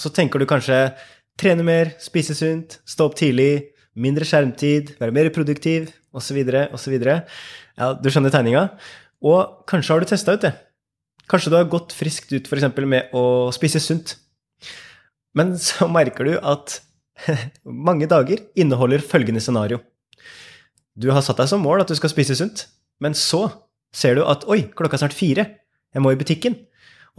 så tenker du kanskje trene mer, spise sunt, stå opp tidlig, mindre skjermtid, være mer produktiv, osv., osv. Ja, du skjønner tegninga? Og kanskje har du testa ut det. Kanskje du har gått friskt ut f.eks. med å spise sunt. Men så merker du at mange dager inneholder følgende scenario. Du har satt deg som mål at du skal spise sunt, men så ser du at oi, klokka er snart fire, jeg må i butikken.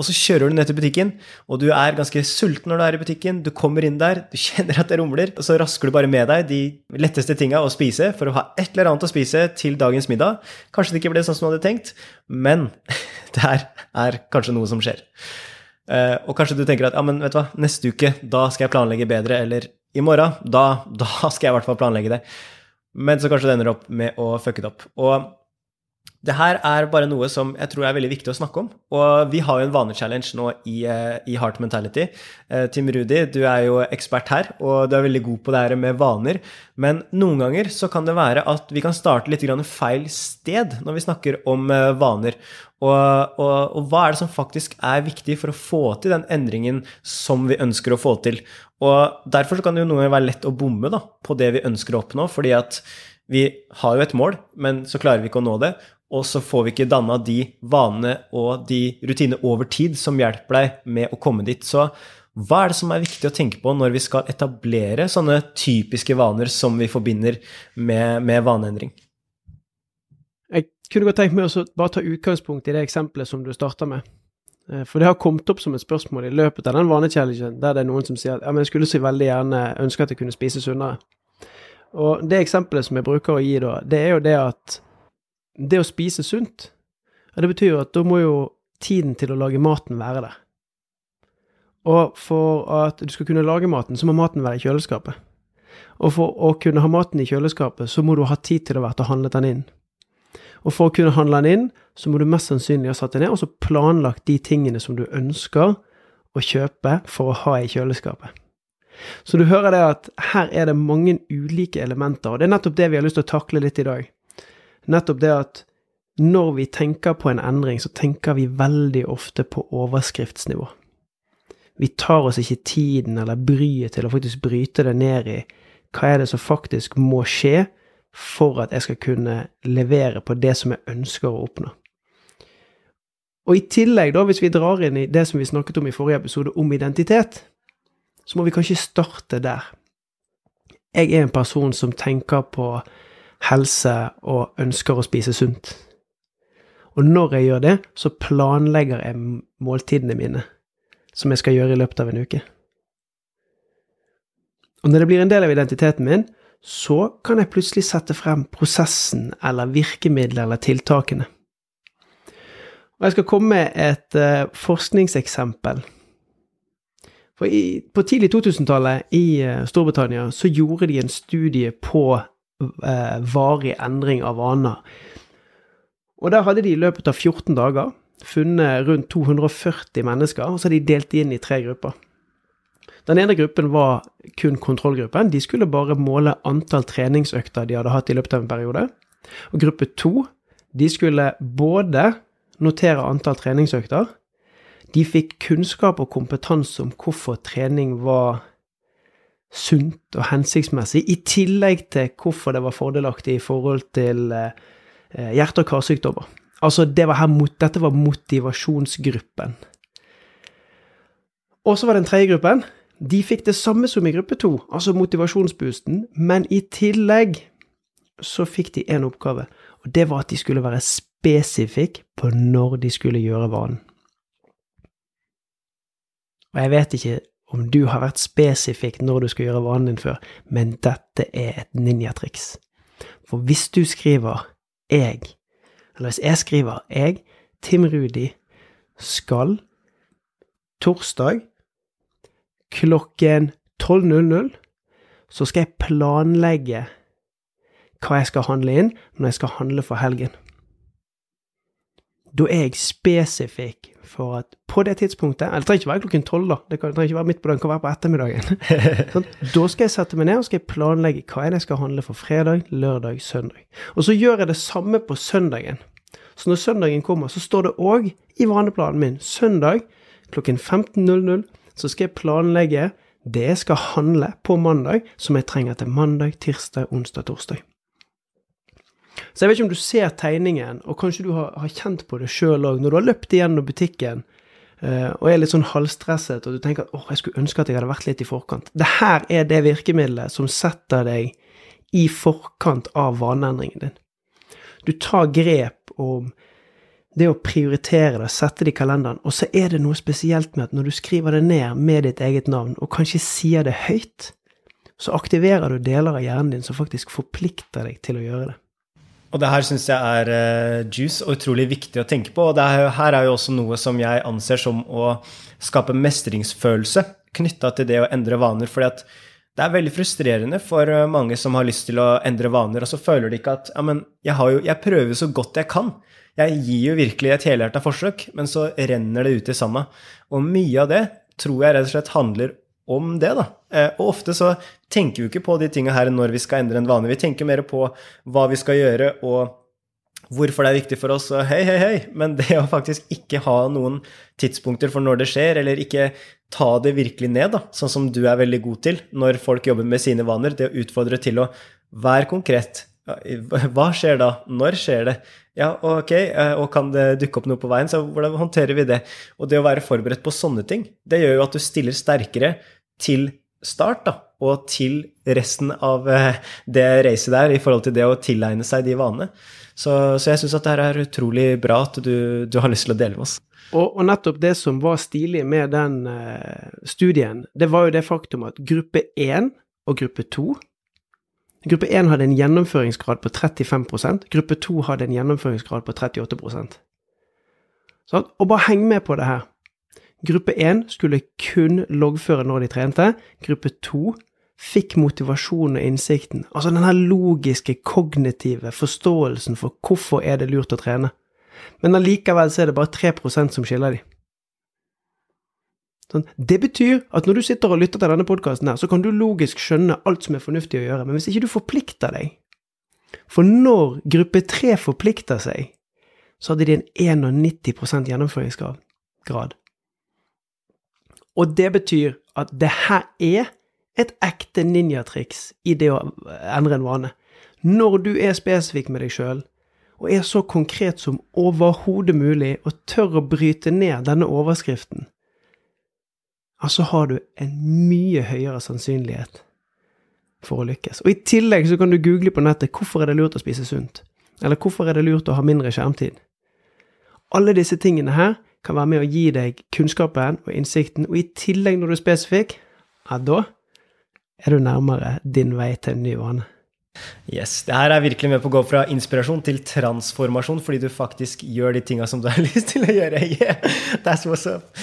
Og så kjører du ned til butikken, og du er ganske sulten når du er i butikken. Du kommer inn der, du kjenner at det rumler, og så rasker du bare med deg de letteste tinga å spise for å ha et eller annet å spise til dagens middag. Kanskje det ikke ble sånn som du hadde tenkt, men det her er kanskje noe som skjer. Uh, og kanskje du tenker at ja, men vet du hva, neste uke, da skal jeg planlegge bedre, eller i morgen, da, da skal jeg i hvert fall planlegge det. Men så kanskje det ender opp med å fucke det opp. Og det her er bare noe som jeg tror er veldig viktig å snakke om. Og vi har jo en vanechallenge nå i, eh, i Heart Mentality. Eh, Tim Rudi, du er jo ekspert her, og du er veldig god på det her med vaner. Men noen ganger så kan det være at vi kan starte litt feil sted når vi snakker om eh, vaner. Og, og, og, hva er det som faktisk er viktig for å få til den endringen som vi ønsker å få til? Og derfor kan det jo noen ganger være lett å bomme da, på det vi ønsker å oppnå, fordi at vi har jo et mål, men så klarer vi ikke å nå det og så får vi ikke danna de vanene og de rutinene over tid som hjelper deg med å komme dit. Så hva er det som er viktig å tenke på når vi skal etablere sånne typiske vaner som vi forbinder med, med vaneendring? Jeg kunne godt tenkt meg å bare ta utgangspunkt i det eksempelet som du starta med. Eh, for det har kommet opp som et spørsmål i løpet av den vanechallengen, der det er noen som sier at ja, men jeg skulle så veldig gjerne ønske at jeg kunne spise sunnere. Og det eksempelet som jeg bruker å gi da, det er jo det at det å spise sunt, det betyr jo at da må jo tiden til å lage maten være der. Og for at du skal kunne lage maten, så må maten være i kjøleskapet. Og for å kunne ha maten i kjøleskapet, så må du ha tid til å være til å handle den inn. Og for å kunne handle den inn, så må du mest sannsynlig ha satt deg ned og så planlagt de tingene som du ønsker å kjøpe for å ha i kjøleskapet. Så du hører det at her er det mange ulike elementer, og det er nettopp det vi har lyst til å takle litt i dag nettopp det at når vi tenker på en endring, så tenker vi veldig ofte på overskriftsnivå. Vi tar oss ikke tiden eller bryet til å faktisk bryte det ned i hva er det som faktisk må skje for at jeg skal kunne levere på det som jeg ønsker å oppnå. Og i tillegg, da, hvis vi drar inn i det som vi snakket om i forrige episode, om identitet, så må vi kanskje starte der. Jeg er en person som tenker på helse og ønsker å spise sunt. Og når jeg gjør det, så planlegger jeg måltidene mine, som jeg skal gjøre i løpet av en uke. Og når det blir en del av identiteten min, så kan jeg plutselig sette frem prosessen eller virkemidlet eller tiltakene. Og jeg skal komme med et uh, forskningseksempel. For i, På tidlig 2000-tallet i uh, Storbritannia så gjorde de en studie på uh, varig endring av vaner. Og der hadde de i løpet av 14 dager funnet rundt 240 mennesker, og så hadde de delt de inn i tre grupper. Den ene gruppen var kun kontrollgruppen. De skulle bare måle antall treningsøkter de hadde hatt i løpet av en periode. Og gruppe to, de skulle både notere antall treningsøkter, de fikk kunnskap og kompetanse om hvorfor trening var sunt og hensiktsmessig, i tillegg til hvorfor det var fordelaktig i forhold til eh, hjerte- og karsykdommer. Altså, det var her, dette var motivasjonsgruppen. Og så var den tredje gruppen. De fikk det samme som i gruppe to, altså motivasjonsboosten, men i tillegg så fikk de en oppgave, og det var at de skulle være spesifikk på når de skulle gjøre vanen. Og jeg vet ikke om du har vært spesifikk når du skal gjøre vanen din før, men dette er et ninjatriks. For hvis du skriver 'jeg', eller hvis jeg skriver 'jeg, Tim Rudi, skal torsdag klokken 12.00 så skal jeg planlegge hva jeg skal handle inn når jeg skal handle for helgen. Da er jeg spesifikk for at på det tidspunktet Eller det trenger ikke være klokken tolv, da. Det kan, trenger ikke være midt på dagen, det kan være på ettermiddagen. sånn, da skal jeg sette meg ned og skal jeg planlegge hva jeg skal handle for fredag, lørdag, søndag. Og så gjør jeg det samme på søndagen. Så når søndagen kommer, så står det òg i vaneplanen min søndag klokken 15.00 så skal jeg planlegge det jeg skal handle på mandag, som jeg trenger til mandag, tirsdag, onsdag, torsdag. Så jeg vet ikke om du ser tegningen, og kanskje du har, har kjent på det sjøl òg, når du har løpt igjennom butikken uh, og er litt sånn halvstresset, og du tenker at åh, jeg skulle ønske at jeg hadde vært litt i forkant. Det her er det virkemidlet som setter deg i forkant av vaneendringen din. Du tar grep om det å prioritere det, sette det i kalenderen, og så er det noe spesielt med at når du skriver det ned med ditt eget navn, og kanskje sier det høyt, så aktiverer du deler av hjernen din som faktisk forplikter deg til å gjøre det. Og det her syns jeg er uh, juice og utrolig viktig å tenke på. Og det her er jo også noe som jeg anser som å skape mestringsfølelse knytta til det å endre vaner. fordi at det er veldig frustrerende for eh, mange som har lyst til å endre vaner, og så føler de ikke at ja, men jeg, jo, jeg prøver så godt jeg kan. Jeg gir jo virkelig et helhjerta forsøk, men så renner det ut i sanda. Og mye av det tror jeg rett og slett handler om det, da. Eh, og ofte så tenker vi ikke på de tinga her når vi skal endre en vane. Vi tenker mer på hva vi skal gjøre, og hvorfor det er viktig for oss. Og hei, hei, hei. Men det å faktisk ikke ha noen tidspunkter for når det skjer, eller ikke ta det virkelig ned, da, sånn som du er veldig god til når folk jobber med sine vaner, det å utfordre til å være konkret. Hva skjer da? Når skjer det? Ja, ok, eh, og kan det dukke opp noe på veien, så hvordan håndterer vi det? Og det å være forberedt på sånne ting, det gjør jo at du stiller sterkere til start, da, og til resten av eh, det racet der, i forhold til det å tilegne seg de vanene. Så, så jeg syns at det er utrolig bra at du, du, har lyst til å dele med oss. Og, og nettopp det som var stilig med den uh, studien, det var jo det faktum at gruppe 1 og gruppe 2 Gruppe 1 hadde en gjennomføringsgrad på 35% gruppe 2 hadde en gjennomføringsgrad på 38% sånn? Og bare heng med på det her. Gruppe 1 skulle kun loggføre når de trente. Gruppe 2 fikk motivasjonen og innsikten. Altså den her logiske, kognitive forståelsen for hvorfor er det lurt å trene. Men allikevel så er det bare 3% som skiller de. Sånn. Det betyr at når du sitter og lytter til denne podkasten, så kan du logisk skjønne alt som er fornuftig å gjøre, men hvis ikke du forplikter deg For når gruppe 3 forplikter seg, så hadde de en 91% gjennomføringsgrad. Og det betyr at det her er et ekte ninjatriks i det å endre en vane. Når du er spesifikk med deg sjøl, og er så konkret som overhodet mulig, og tør å bryte ned denne overskriften, så har du en mye høyere sannsynlighet for å lykkes. Og i tillegg så kan du google på nettet 'Hvorfor er det lurt å spise sunt?' Eller 'Hvorfor er det lurt å ha mindre skjermtid?' Alle disse tingene her kan være med å gi deg kunnskapen og innsikten, og i tillegg, når du er spesifikk, ja, da er du nærmere din vei til en ny vane. Yes. Det her er virkelig med på å gå fra inspirasjon til transformasjon, fordi du faktisk gjør de tinga som du har lyst til å gjøre. Yeah, that's what's up.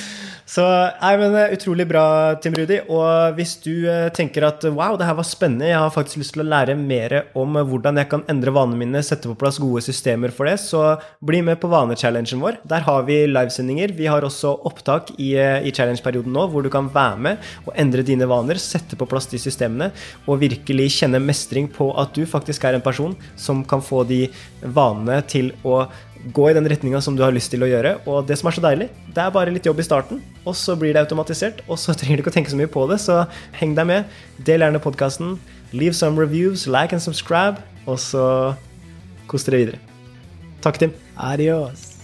Så nei, men eh, Utrolig bra, Tim Rudi. Og hvis du eh, tenker at wow, det her var spennende, jeg har faktisk lyst til å lære mer om hvordan jeg kan endre vanene mine, sette på plass gode systemer for det, så bli med på vanechallengen vår. Der har vi livesendinger. Vi har også opptak i, eh, i challenge-perioden nå, hvor du kan være med og endre dine vaner, sette på plass de systemene, og virkelig kjenne mestring på at du faktisk er en person som kan få de vanene til å gå i den retninga som du har lyst til å gjøre. Og det som er så deilig, det er bare litt jobb i starten, og så blir det automatisert. Og så trenger du ikke å tenke så mye på det, så heng deg med. Del gjerne podkasten. Leave some reviews, like and subscribe, og så kos dere videre. Takk, Tim. Adios.